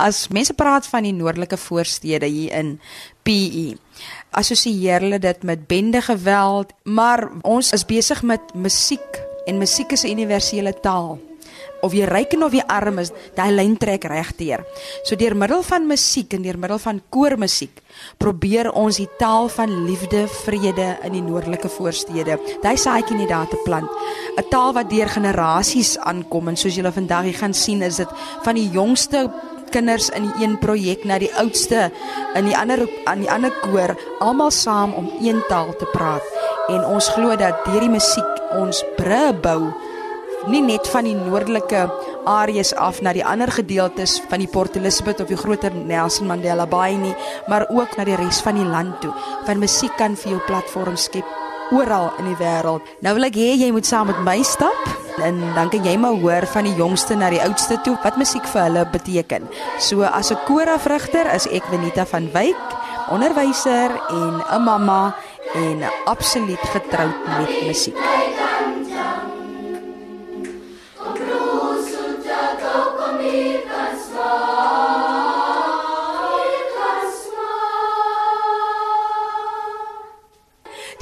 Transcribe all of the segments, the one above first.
As mense praat van die noordelike voorstede hier in PE, assosieer hulle dit met bende geweld, maar ons is besig met musiek en musiek is 'n universele taal of jy ryk en of jy arm is, daai lyn trek regdeur. So deur middel van musiek en deur middel van koormusiek probeer ons die taal van liefde, vrede in die noordelike voorstede. Daai saadjie net daar te plant. 'n Taal wat deur generasies aankom en soos julle vandag gaan sien, is dit van die jongste kinders in die een projek na die oudste in die ander aan die ander koor almal saam om een taal te praat en ons glo dat deur die musiek ons bru bou nie net van die noordelike areas af na die ander gedeeltes van die Port Elizabeth of die groter Nelson Mandela Bay nie, maar ook na die res van die land toe. Van musiek kan vir jou platform skep oral in die wêreld. Nou wil ek hê jy moet saam met my stap en dan kan jy maar hoor van die jongste na die oudste toe wat musiek vir hulle beteken. So as 'n koorafrigter is ek Benita van Wyk, onderwyser en 'n mamma en absoluut getroud met musiek.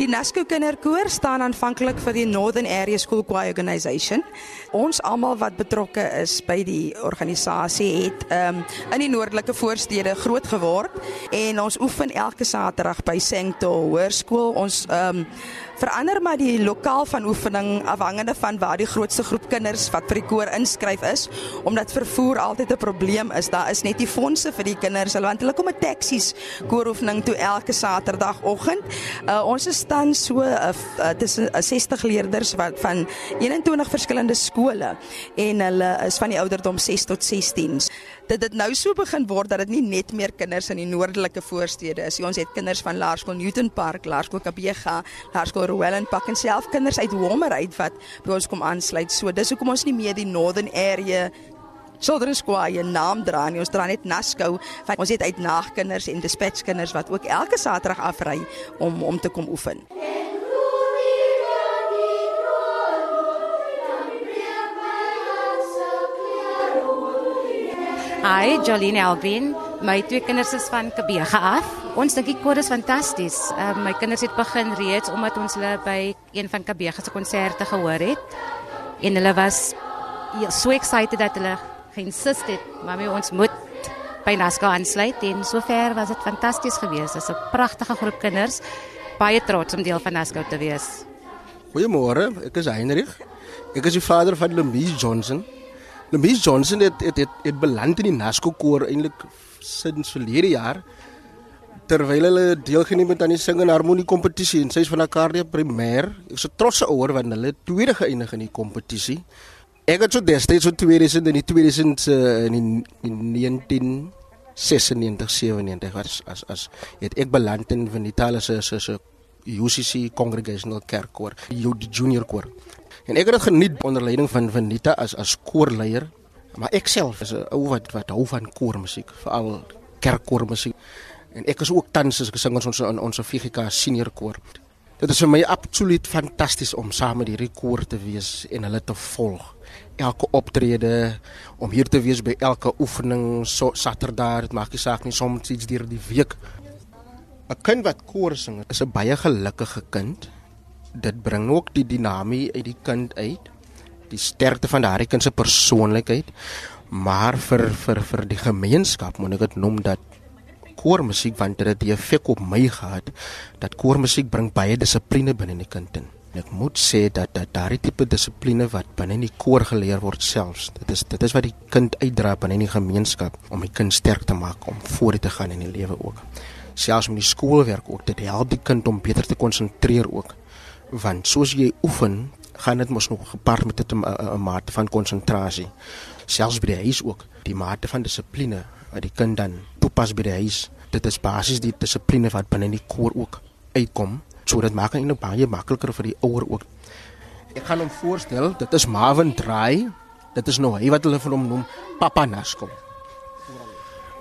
Die Nasco Kinderkoor staan aanvanklik vir die Northern Area School Choir Organisation. Ons almal wat betrokke is by die organisasie het um, in die noordelike voorstede groot geword en ons oefen elke Saterdag by Sancto Hoërskool. Ons um, verander maar die lokaal van oefening afhangende van waar die grootste groep kinders wat vir die koor inskryf is omdat vervoer altyd 'n probleem is. Daar is net nie fondse vir die kinders. Hulle want hulle kom met taksies kooroefening toe elke saterdagoggend. Uh, ons is dan so uh, uh, tussen uh, 60 leerders wat van 21 verskillende skole en hulle is van die ouderdom 6 tot 16 dit dit nou so begin word dat dit nie net meer kinders in die noordelike voorstede is. Ons het kinders van Laerskool Newton Park, Laerskool Kabega, Laerskool Rowellen Park en self kinders uit Homer uit wat by ons kom aansluit. So dis hoekom ons nie meer die Northern Area Children's Choir naam dra nie. Ons dra net Nasco. Ons het uit nagkinders en dispatch kinders wat ook elke Saterdag afry om om te kom oefen. Hi, Jolene Alvin. My twee kinders is van Kabega af. Ons dink die koor is fantasties. Uh, my kinders het begin reeds omdat ons hulle by een van Kabega se konserte gehoor het. En hulle was ja, so excited dat hulle geïnsist het, "Mamy, ons moet by Nasco aansluit." En sover was dit fantasties geweest. Dit is 'n pragtige groep kinders. Baie trots om deel van Nasco te wees. Goeiemôre, ek is Heinrich. Ek is die vader van Louise Johnson. Louise Johnson het het het, het beland in die Nasco koor eintlik sinds verlede jaar terwyl hulle deelgeneem het aan die sing en harmonie kompetisie en sy is van Arcadia primêr. Ek is 'n trotse ouer want hulle tweede geëindig in die kompetisie. Ek het so destyds so tweede is in die 2000 uh, in, die, in 1996 97 was as as het ek beland in Venitale se se UCC Congregational Kerkkoor, die junior koor. En ek het dit geniet onder leiding van Venita as as koorleier. Maar ek self is 'n ou wat wat hou van koormusiek, veral kerkkoormusiek. En ek is ook tans as ek sing ons ons ons VGK senior koor. Dit is vir my absoluut fantasties om saam met hierdie koor te wees en hulle te volg. Elke optrede om hier te wees by elke oefening so Saterdag, dit maak nie saak nie soms iets deur die week. 'n Kind wat koor sing is 'n baie gelukkige kind. Dit bring ook die dinamie uit die kind uit die sterkte van daardie kind se persoonlikheid. Maar vir vir vir die gemeenskap moet ek dit noem dat koormusiek want dit het 'n effek op my gehad dat koormusiek bring baie dissipline binne in die kind in. Ek moet sê dat dat daardie tipe dissipline wat binne in die koor geleer word selfs dit is dit is wat die kind uitdra binne in die gemeenskap om die kind sterk te maak om voort te gaan in die lewe ook selfs met die skoolwerk ook dit help die kind om beter te konsentreer ook want soos jy oefen, gaan dit mos nog gepaard met 'n mate van konsentrasie. Selfs by die huis ook, die mate van dissipline wat die kind dan toepas by die huis. Dit is basies die dissipline wat binne die koor ook uitkom, sodat maak dit baie makliker vir die ouer ook. Ek gaan hom voorstel, dit is Marvin Dry. Dit is nou hy wat hulle van hom noem Papa Nasco.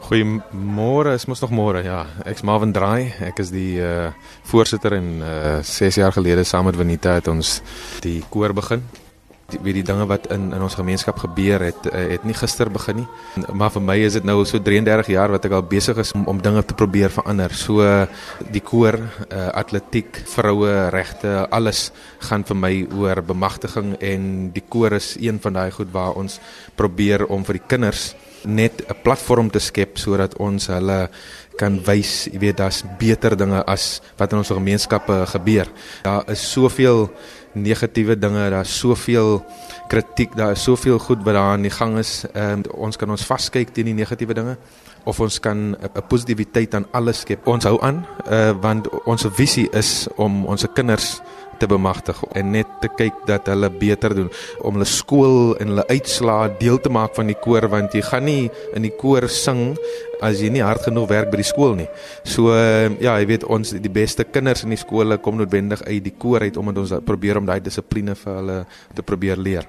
Goeiemôre, is mos nog môre. Ja, ek's Marvin Draai. Ek is die uh voorsitter en uh 6 jaar gelede saam met Venita het ons die koor begin. Die, wie die dinge wat in in ons gemeenskap gebeur het uh, het nie gister begin nie. Maar vir my is dit nou so 33 jaar wat ek al besig is om, om dinge te probeer verander. So die koor, uh, atletiek, vroue regte, alles gaan vir my oor bemagtiging en die koor is een van daai goed waar ons probeer om vir die kinders net 'n platform te skep sodat ons hulle kan wys, jy weet, daar's beter dinge as wat in ons gemeenskappe gebeur. Daar is soveel negatiewe dinge, daar's soveel kritiek, daar is soveel goed wat daar aan die gang is. Ehm ons kan ons vaskyk teen die negatiewe dinge of ons kan 'n positiwiteit aan alles skep. Ons hou aan, uh, want ons visie is om ons kinders te bemagtig en net te kyk dat hulle beter doen om hulle skool en hulle uitslaa deel te maak van die koor want jy gaan nie in die koor sing as jy nie hard genoeg werk by die skool nie. So ja, jy weet ons die beste kinders in die skole kom noodwendig uit die koor uit omdat ons probeer om daai dissipline vir hulle te probeer leer.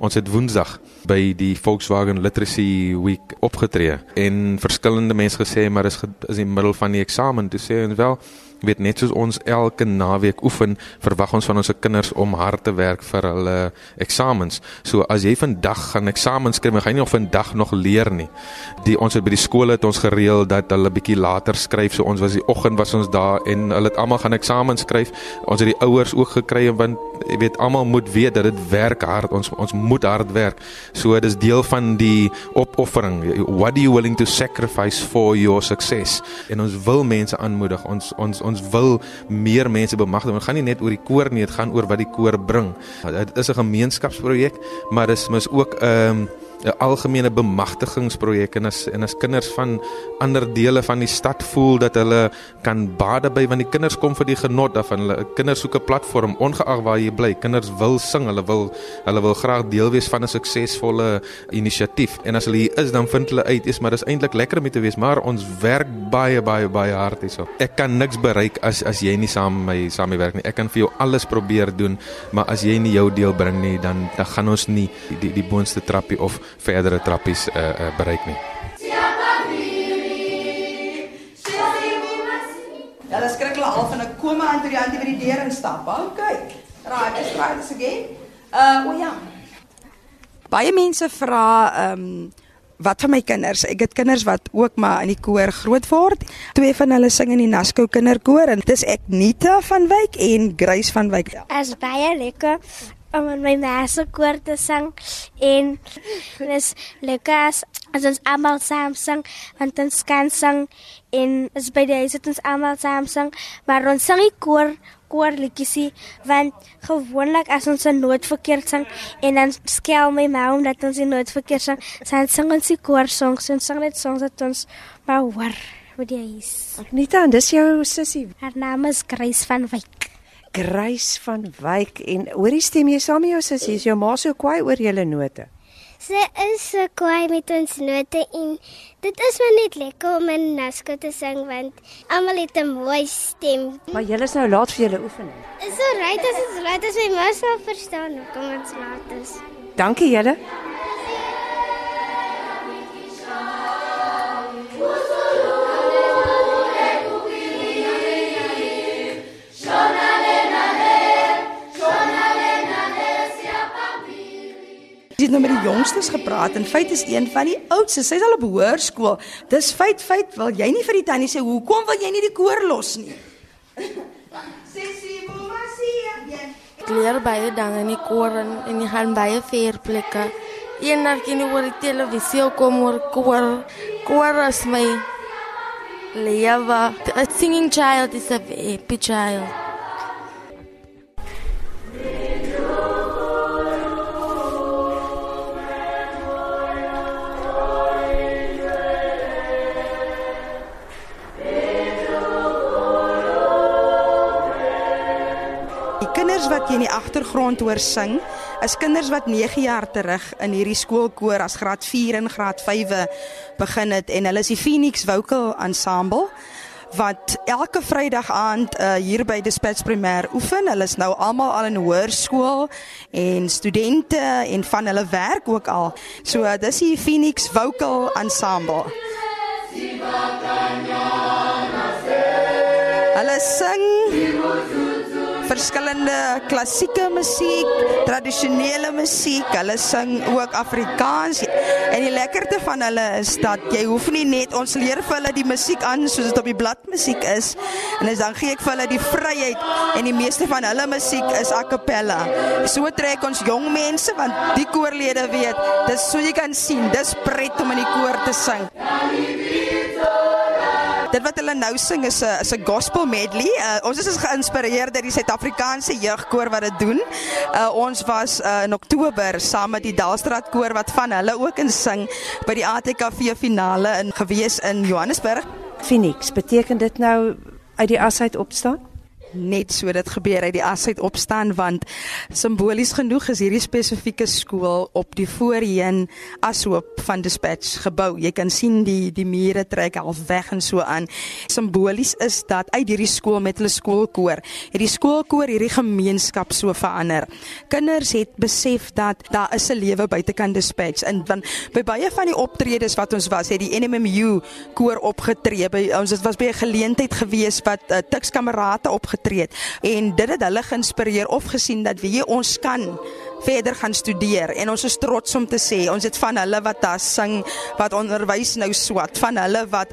Ons het Woensdag by die Volkswagen Literacy Week opgetree en verskillende mense gesê maar is is in die middel van die eksamen toe sê ons wel weet net soos ons elke naweek oefen, verwag ons van ons kinders om hard te werk vir hulle eksamens. So as jy vandag gaan eksamens skryf, gaan jy nie of vandag nog leer nie. Die ons het by die skole het ons gereël dat hulle bietjie later skryf. So ons was die oggend was ons daar en hulle het almal gaan eksamens skryf. Ons het die ouers ook gekry want jy weet almal moet weet dat dit werk hard. Ons ons moet hard werk. So dis deel van die opoffering. What are you willing to sacrifice for your success? En ons wil mense aanmoedig. Ons ons ons wil meer mense bemagtig. Dit gaan nie net oor die koor nie, dit gaan oor wat die koor bring. Dit is 'n gemeenskapsprojek, maar dis mis ook 'n um, ehm, 'n algemene bemagtigingsprojek en as en as kinders van ander dele van die stad voel dat hulle kan bade by want die kinders kom vir die genot daarvan. Hulle kinders soek 'n platform ongeag waar jy bly. Kinders wil sing hulle wil hulle wil graag deel wees van 'n suksesvolle inisiatief. En as hulle hier is dan vind hulle uit is maar dis eintlik lekker om te wees maar ons werk baie baie baie hard hierso. Ek kan niks bereik as as jy nie saam met my saam werk nie. Ek kan vir jou alles probeer doen maar as jy nie jou deel bring nie dan dan gaan ons nie die die, die boonste trappie of verdere trappies uh, uh, bereik nie. Ja, dan skrik hulle al van 'n koma aan toe die hand by die deur instap. OK. Right, let's try this again. Uh, o oh ja. Baie mense vra ehm um, wat van my kinders? Ek het kinders wat ook maar in die koor groot word. Twee van hulle sing in die Nasco kinderkoor en dis ek Nita van Wyk en Grace van Wyk. As baie lekker om in my masse koor te sing en dis Lukas as ons almal saam sing want ons kan sing en is by die huis het ons almal saam sing maar ons sing die koor koorliedjies want gewoonlik as ons 'n noot verkeerd sing en dan skel my ma omdat ons die noot verkeerd sing dan sing ons die koorsongs en sing net songs wat ons maar hoor hoe die is Anita en dis jou sussie haar naam is Grace van Wyk Grace van Wyk en hoorie stem jy saam met jou sussie? Is jou ma so kwaai oor julle note? Sy is so kwaai met ons note en dit is maar net lekker om in Nasco te sing want almal het 'n mooi stem. Maar julle is nou laat vir julle oefening. Is so reg as dit laat as my ma sal verstaan hoekom ons laat is. Dankie julle. Het nou met die jongstes gepraat en feit is een van die oudstes. Sy's al op hoërskool. Dis feit feit wil jy nie vir die tannie sê hoekom wil jy nie die koor los nie? Sessie, mamma sê ek leer baie dinge in die koor en, en ek gaan baie ver plekke. Eendag kan ek oor die televisie kom oor koor. Koor is my lewe. A singing child is a happy child. Wat jy in die agtergrond hoor sing, is kinders wat 9 jaar terug in hierdie skoolkoor as graad 4 en graad 5 begin het en hulle is die Phoenix Vocal Ensemble wat elke Vrydag aand uh, hier by Dispatch Primêr oefen. Hulle is nou almal al in hoërskool en studente en van hulle werk ook al. So uh, dis die Phoenix Vocal Ensemble. Hulle sing verskillende klassieke musiek, tradisionele musiek. Hulle sing ook Afrikaans. En die lekkerte van hulle is dat jy hoef nie net ons leer vir hulle die musiek aan soos dit op die blad musiek is. En dan gee ek vir hulle die vryheid en die meeste van hulle musiek is a cappella. So trek ons jong mense want die koorlede weet, dis so jy kan sien, dis pret om in die koor te sing. Dit wat hulle nou sing is 'n is 'n gospel medley. Uh, ons is geïnspireer deur die Suid-Afrikaanse jeugkoor wat dit doen. Uh, ons was uh, in Oktober saam met die Dalstraat koor wat van hulle ook in sing by die ATKV finale in gewees in Johannesburg. Phoenix, beteken dit nou uit die as uit opstaan? Net so dit gebeur uit die as uit opstaan want simbolies genoeg is hierdie spesifieke skool op die voorheen ashoop van dispatch gebou. Jy kan sien die die mure trek half weg en so aan. Simbolies is dat uit hierdie skool met hulle skoolkoor, hierdie skoolkoor hierdie gemeenskap so verander. Kinders het besef dat daar is 'n lewe buitekant dispatch en dan by baie van die optredes wat ons was, het die NMMU koor opgetree. By ons dit was by 'n geleentheid gewees wat uh, Tuks kamerate opgetree opgetree het. En dit het hulle geïnspireer of gesien dat wie ons kan verder gaan studeer. En ons is trots om te sê ons het van hulle wat daar sing wat onderwys nou swat van hulle wat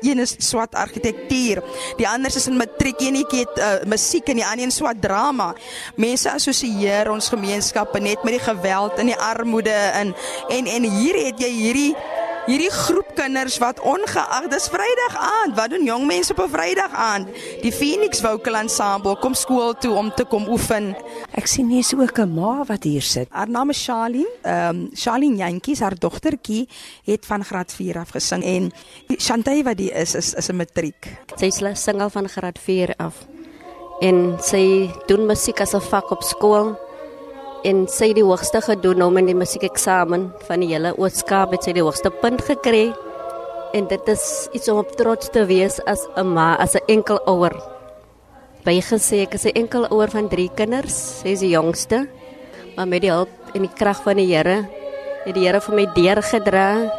een is swat argitektuur die ander is in matriek enetjie het uh, musiek en die ander een swat drama. Mense assosieer ons gemeenskappe net met die geweld en die armoede en en en hier het jy hierdie hierdie groep kinders wat ongeag dis Vrydag aand, wat doen jong mense op 'n Vrydag aand? Die Phoenix Vocal Ensemble kom skool toe om te kom oefen. Ek sien hier is ook 'n ma wat hier sit. Haar naam is Charlene. Ehm um, Charlene Jantjies, haar dogtertjie het van graad 4 af gesing en Chantay wat die is is is 'n matriek. Sy sing al van graad 4 af. En sy doen musiek as 'n vak op skool en sy het die hoogste gedoen om in die musiekeksamen van die hele Oos-Kaap het sy die hoogste punt gekry. En dit is iets om op trots te wees as 'n ma, as 'n enkel ouer. By gesê ek is 'n enkel ouer van 3 kinders, sy is die jongste. Maar met die hulp en die krag van die Here het die Here vir my deurgedra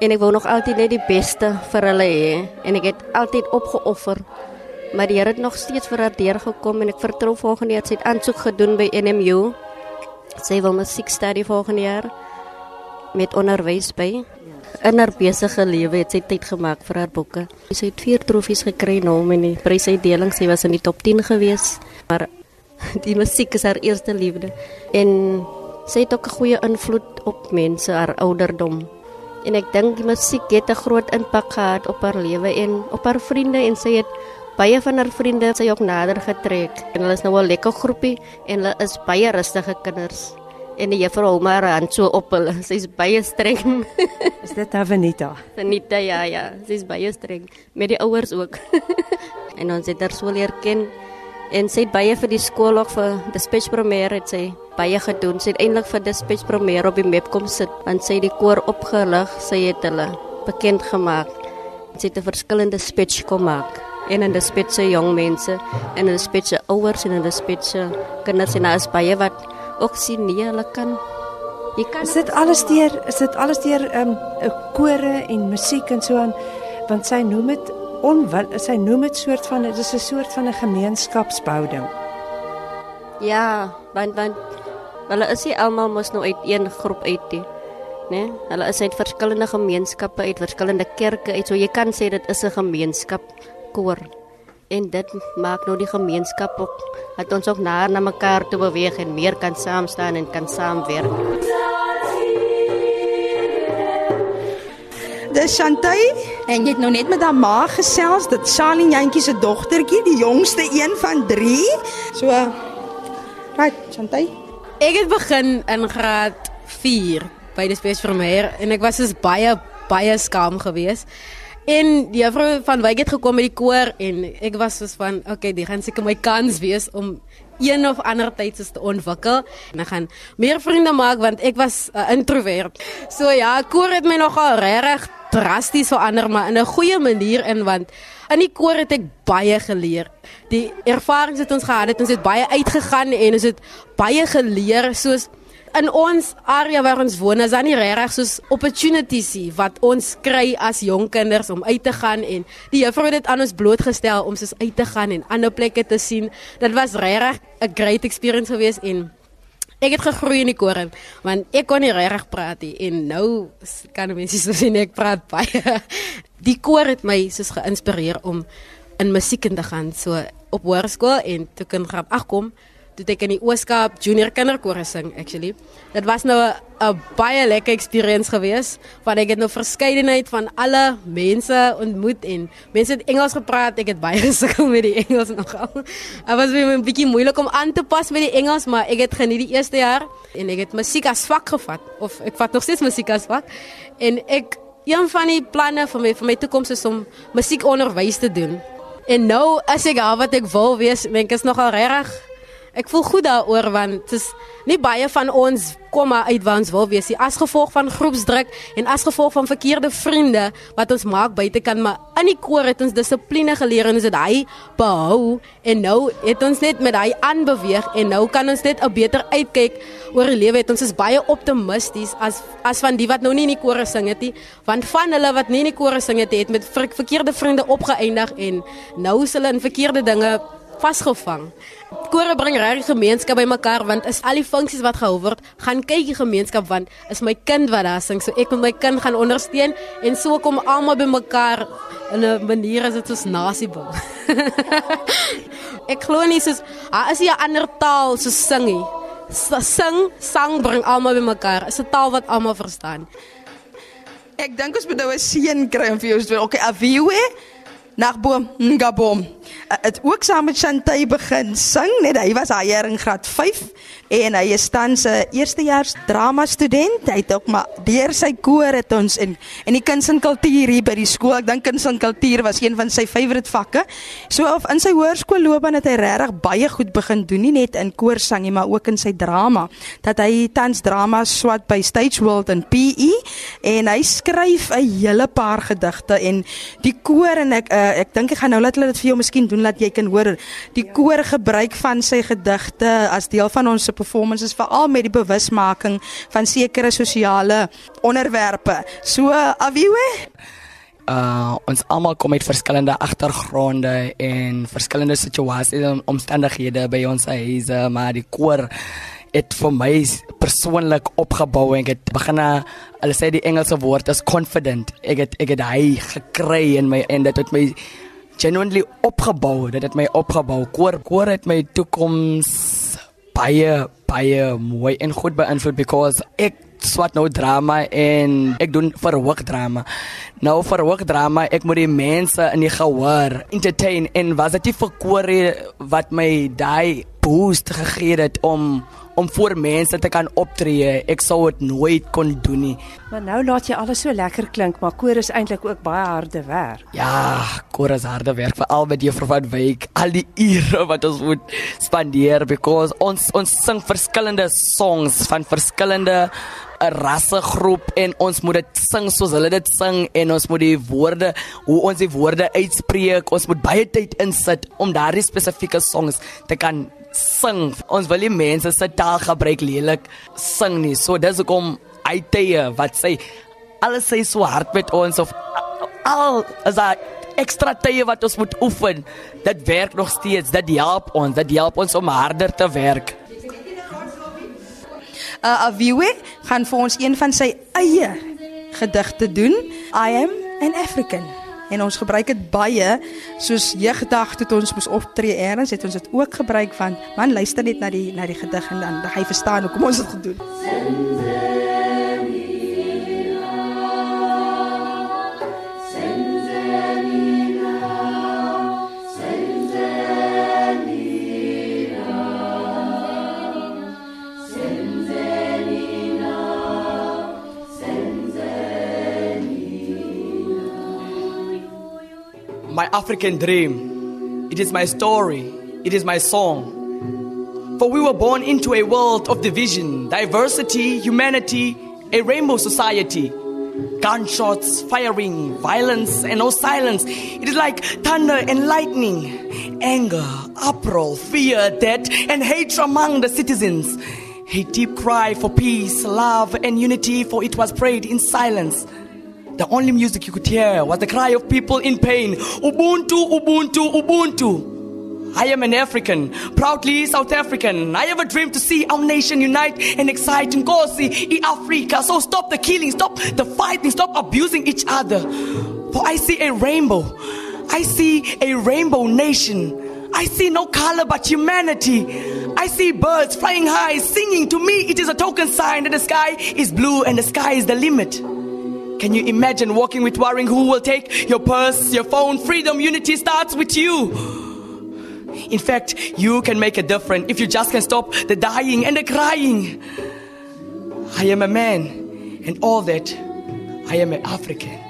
en ek wou nog altyd net die beste vir hulle hê en ek het altyd opgeoffer. Maar die Here het nog steeds vir haar deurgekom en ek vertrou volgende jaar sy het aansoek gedoen by NMU Sy wil musiek studie volgende jaar met onderwys by. In haar besige lewe het sy tyd gemaak vir haar boeke. Sy het vier trofees gekry nou in die prysuitdeling. Sy was in die top 10 gewees, maar die musiek is haar eerste liefde en sy het ook 'n goeie invloed op mense haar ouderdom. En ek dink die musiek het 'n groot impak gehad op haar lewe en op haar vriende en sy het baie van haar vriende sy ook nader getrek en hulle is nou 'n lekker groepie en hulle is baie rustige kinders. En die juffrou hou maar aan so op hulle. Sy's baie streng. Is dit Avenita Avenita ja ja. Sy's baie streng. Met die ouers ook. En ons het haar so leer ken. En sy het baie vir die skool ook vir die speech premier het sy baie gedoen. Sy het eintlik vir die speech premier op die map kom sit want sy het die koor opgelig. Sy het hulle bekend gemaak sy het 'n verskillende speech kom maak en in die spitse jong mense en in die spitse ouers en in die spitse kinders. En as baie wat ook sien nie hulle kan jy kan is dit alles deur is dit alles deur ehm um, kore en musiek en so aan? Want sy noem dit onwil sy noem dit soort van dit is 'n soort van 'n gemeenskapsbouding ja want want hulle is nie almal mos nou uit een groep uit nie Nee, hulle is uit verskillende gemeenskappe, uit verskillende kerke, uit. So jy kan sê dit is 'n gemeenskap koor. En dit maak nou die gemeenskap ook dat ons ook na na mekaar toe beweeg en meer kan saam staan en kan saamwerk. Dis Chantay en jy het nou net met haar ma gesels, dit Charlene Jantjie se dogtertjie, die jongste een van 3. So Right, Chantay. Ek het begin in graad 4 by die Space Premier en ek was dus baie baie skaam geweest. En die juffrou van Wyk het gekom met die koor en ek was soos van okay, die gaan seker my kans wees om een of ander tydse te ontwikkel en ek gaan meer vriende maak want ek was 'n uh, introvert. So ja, koor het my nogal regtig drasties verander maar in 'n goeie manier in want in die koor het ek baie geleer. Die ervarings wat ons gehad het, ons het baie uitgegaan en ons het baie geleer soos in ons area waar ons woon, is daar nie regtig soos opportunities nie wat ons kry as jong kinders om uit te gaan en die juffrou het dit aan ons blootgestel om soos uit te gaan en ander plekke te sien. Dit was regtig 'n great experience geweest en ek het gegroei in die koor want ek kon nie regtig praat nie en nou kan mense so sien ek praat baie. Die koor het my soos geïnspireer om in musiek in te gaan so op hoërskool en toe kan grap ag kom toe ek in die Ooskaap Junior Kinderkoor sing actually. Dit was nou 'n baie lekker experience geweest want ek het nou verskeidenheid van alle mense ontmoet en mense het Engels gepraat. Ek het baie gesukkel met die Engels nogal. Dit was vir my 'n bietjie moeilik om aan te pas met die Engels, maar ek het geniet die eerste jaar en ek het musiek as vak gevat of ek vat nog steeds musiek as vak en ek een van die planne vir my vir my toekoms is om musiekonderwys te doen. En nou as ek al wat ek wil wees, ek is nogal reg Ek voel goed daaroor want dit is nie baie van ons kom maar uit waar ons wil wees nie. As gevolg van groepsdruk en as gevolg van verkeerde vriende wat ons maak buitekant maar in die koor het ons dissipline geleer en ons het hy behou en nou het ons net met hy aanbeweeg en nou kan ons net 'n beter uitkyk oor die lewe. Het ons is baie optimisties as as van die wat nou nie in die koor sing het nie want van hulle wat nie in die koor sing het het met verkeerde vriende opgeëindig en nou is hulle in verkeerde dinge vasgevang. Kore bring regtig gemeenskap bymekaar want is al die funksies wat gehou word, gaan kyk die gemeenskap want is my kind wat daar sing, so ek moet my kind gaan ondersteun en so kom almal bymekaar in 'n manier as dit soos nasiebou. ek glo nie soos as jy 'n ander taal so sing nie. Sing, sang bring almal bymekaar. Is 'n taal wat almal verstaan. Ek dink ons moet nou 'n seën kry om vir jou te sê, okay, aviwe, nagboom, ngabom het ook saam met Chantay begin sing, net hy was hy in graad 5 en hy is tans 'n eerstejaars drama student. Hy het ook maar deur sy koor het ons en en die kuns en kultuur hier by die skool. Ek dink kuns en kultuur was een van sy favourite vakke. So of in sy hoërskoolloopbaan het hy regtig baie goed begin doen, nie net in koorsang nie, maar ook in sy drama. Dat hy tans drama swat by Stage World en PE en hy skryf 'n hele paar gedigte en die koor en ek uh, ek dink ek gaan nou laat hulle dit vir jou miskien doen dat jy kan hoor die koor gebruik van sy gedigte as deel van ons performances veral met die bewusmaking van sekere sosiale onderwerpe. So Aviwe Uh ons almal kom uit verskillende agtergronde en verskillende situasies en omstandighede by ons huise, maar die koor het vir my persoonlik opgebou en ek het begin hulle sê die Engelse woord is confident. Ek het ek het hy gekry in my en dit het my genuinely opgebou. Dit het my opgebou. Koor koor het my toekoms baie baie mooi en goed beïnvloed because ek swat nou drama en ek doen verhoog drama. Nou verhoog drama, ek moet die mense in die gehoor entertain en was dit vir koor wat my daai boost gegee het om om voor mense te kan optree. Ek sou dit nooit kon doen nie. Maar nou laat jy alles so lekker klink, maar koor is eintlik ook baie harde werk. Ja, koor is harde werk veral met juffrou van Wyk. Al die ure wat ons moet spandeer because ons ons sing verskillende songs van verskillende 'n rassegroep en ons moet dit sing soos hulle dit sing en ons moet die woorde hoe ons die woorde uitspreek ons moet baie tyd insit om daardie spesifieke songs te kan sing. Ons wil nie mense se taal gebruik lelik sing nie. So dis hoekom hy tye wat sê alles sê so hard met ons of al as hy ekstra tye wat ons moet oefen. Dit werk nog steeds. Dit help ons. Dit help ons om harder te werk. Uh Aviwe gaan vir ons een van sy eie gedigte doen. I am an African en ons gebruik dit baie soos jeugdag toe ons moes optree eers het ons dit ook gebruik van man luister net na die na die gedig en dan hy verstaan hoekom ons dit gedoen het my African dream. It is my story. It is my song. For we were born into a world of division, diversity, humanity, a rainbow society. Gunshots, firing, violence, and no silence. It is like thunder and lightning, anger, uproar, fear, death, and hatred among the citizens. A deep cry for peace, love, and unity, for it was prayed in silence. The only music you could hear was the cry of people in pain Ubuntu, Ubuntu, Ubuntu. I am an African, proudly South African. I have a dream to see our nation unite and excite and Nkosi in Africa. So stop the killing, stop the fighting, stop abusing each other. For I see a rainbow. I see a rainbow nation. I see no color but humanity. I see birds flying high, singing. To me, it is a token sign that the sky is blue and the sky is the limit. Can you imagine walking with worrying who will take your purse, your phone? Freedom, unity starts with you. In fact, you can make a difference if you just can stop the dying and the crying. I am a man, and all that, I am an African.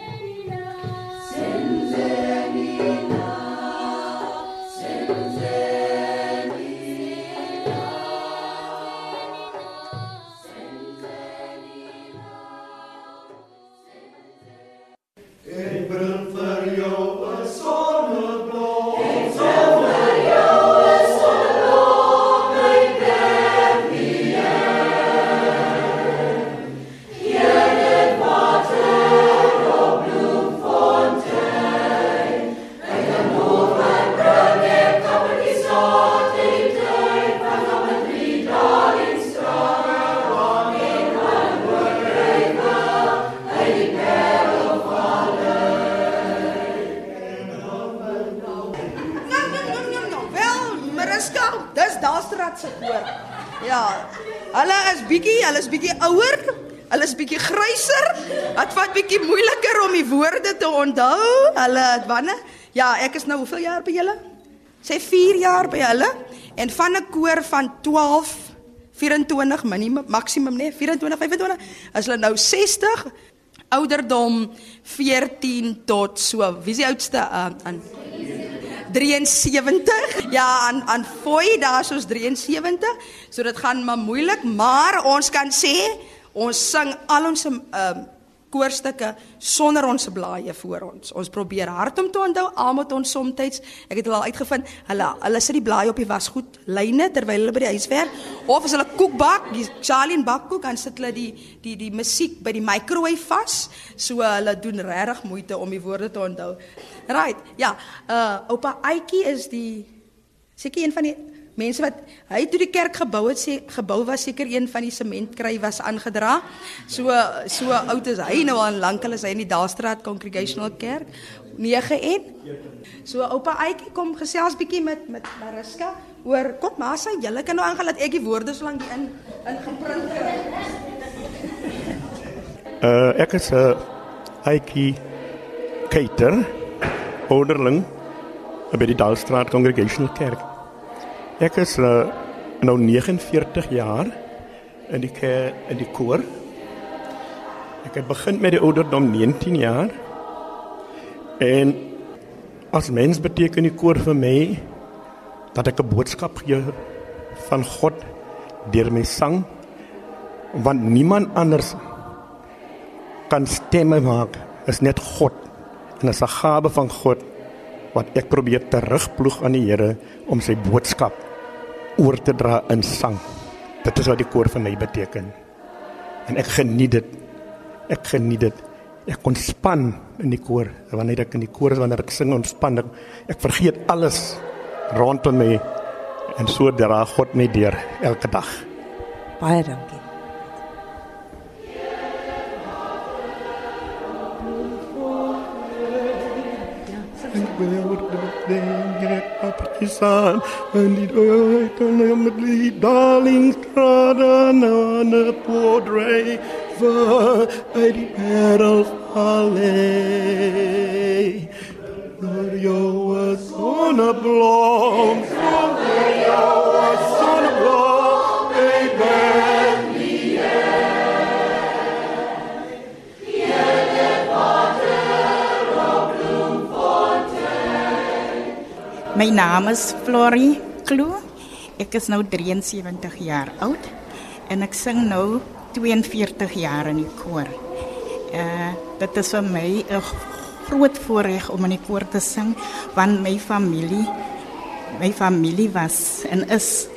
Hulle wanneer? Ja, ek is nou hoeveel jaar by julle? Sê 4 jaar by hulle en van 'n koor van 12 24 minimum maksimum nee 24 25 is hulle nou 60 ouderdom 14 tot so wie is die oudste uh, aan 73. Ja, aan aan Foy daar soos 73. So dit gaan maar moeilik, maar ons kan sê ons sing al ons ehm uh, koorstukke sonder ons blaaie voor ons. Ons probeer hard om te onthou almal ons soms. Ek het al uitgevind, hulle hulle sit die blaaie op die wasgoed lyne terwyl hulle by die huis werk of as hulle koek bak, die Charlie en bakkoek, dan sit hulle die die die musiek by die microwave vas. So hulle doen regtig moeite om die woorde te onthou. Right. Ja, uh oupa Aitjie is die seker een van die mense wat hy toe die kerk gebou het sê gebou was seker een van die sementkry was aangedra. So so oud is hy nou al lank al is hy in die Daalstraat Congregational Kerk 9 en So oupa Aitjie kom gesels bietjie met met Mariska oor kom maar sy julle kan nou aangaan dat ek die woorde so lank die in in geprint kry. Uh ek is 'n uh, Aitjie Keiter ouderling by die Daalstraat Congregational Kerk. Ek is uh, nou 49 jaar in die ke- in die koor. Ek het begin met die ouderdom 19 jaar. En as mens beteken die koor vir my dat ek 'n boodskap gee van God deur my sang want niemand anders kan stemme maak is net God en is 'n gawe van God wat ek probeer terugploeg aan die Here om sy boodskap oor te dra in sang. Dit is wat die koor vir my beteken. En ek geniet dit. Ek geniet dit. Ek ontspan in die koor. Wanneer ek in die koor is, wanneer ek sing, ontspan ek. Ek vergeet alles rondom my en so dra God my deur elke dag. Baie dankie. Partisan en die dood en met die darling straden aan de poortrein van uit die wereld alleen. Door jou is zonneblom, zonder jou is zonneblom, My naam is Florie Kloo. Ek is nou 73 jaar oud en ek sing nou 42 jaar in die koor. Uh dit is vir my 'n groot voorreg om in die koor te sing want my familie my familie was en is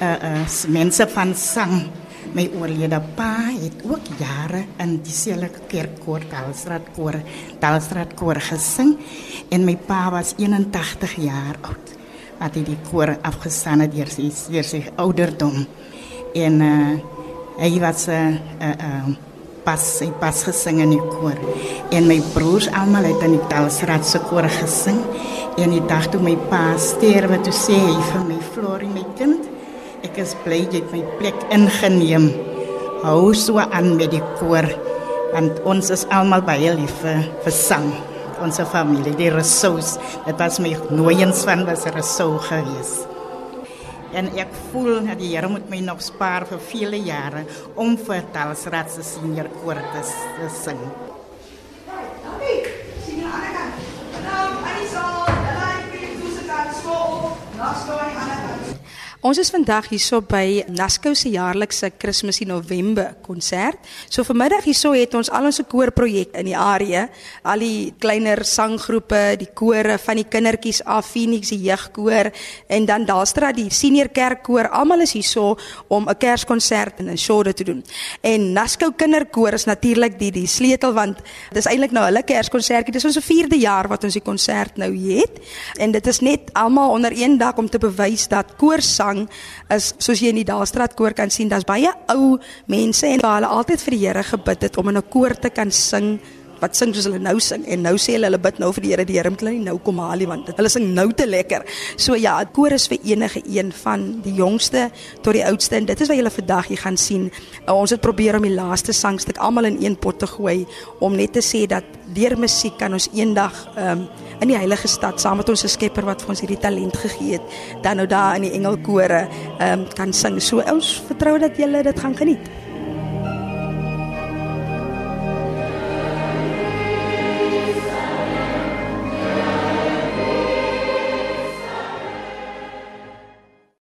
uh uh mense van sang my oorlede pa het ook jare in dieselfde kerkkoor Dalstraat koor Dalstraat koor gesing en my pa was 81 jaar oud wat hy die koor afgestaan het deur sy deur sy ouderdom. En uh, hy was 'n uh, uh, uh, pas hy pas gesing in die koor. En my broers almal het in die Dalsraad se koor gesing. En die dag toe my pa sterwe toe sê hy vir my Florie my kind ek is bly jy het my plek ingeneem hou so aan met die koor want ons is almal baie lief vir, vir sang ons familie die resous dit was my nooiens van was resou geweest En ek voel dat die Here moet my nog spaar vir vele jare om vir Talsraad se senior koor te, te sing. Sien aan die kant? Nou, Anisa, hulle het skool. Nasco aan ander kant. Ons is vandag hierso by Nasco se jaarlikse Kersfees in November konsert. So vanmiddag hierso het ons al ons koorprojek in die area, al die kleiner sanggroepe, die kore van die kindertjies af, Phoenix die jeugkoor en dan daarstra die senior kerkkoor. Almal is hierso om 'n Kerskonsert in 'n showde te doen. En Nasco kinderkoor is natuurlik die die sleutel want dis eintlik nou hulle Kerskonsertjie. Dis ons 4de jaar wat ons die konsert nou het. En dit is net almal onder een dak om te bewys dat koorsang sang is soos jy in die Daalstraat koor kan sien, daar's baie ou mense en hulle altyd vir die Here gebid het om in 'n koor te kan sing wat sing soos hulle nou sing en nou sê hulle hulle bid nou vir die Here die Here moet hulle nie nou kom haal nie want hulle sing nou te lekker. So ja, 'n koor is vir enige een van die jongste tot die oudste en dit is wat julle vandag hier gaan sien. Uh, ons het probeer om die laaste sangstuk almal in een pot te gooi om net te sê dat deur musiek kan ons eendag um, in die heilige stad saam met ons Skepper wat vir ons hierdie talent gegee het, dan nou daar in die engelkore um, kan sing. So ons vertrou dat julle dit gaan geniet.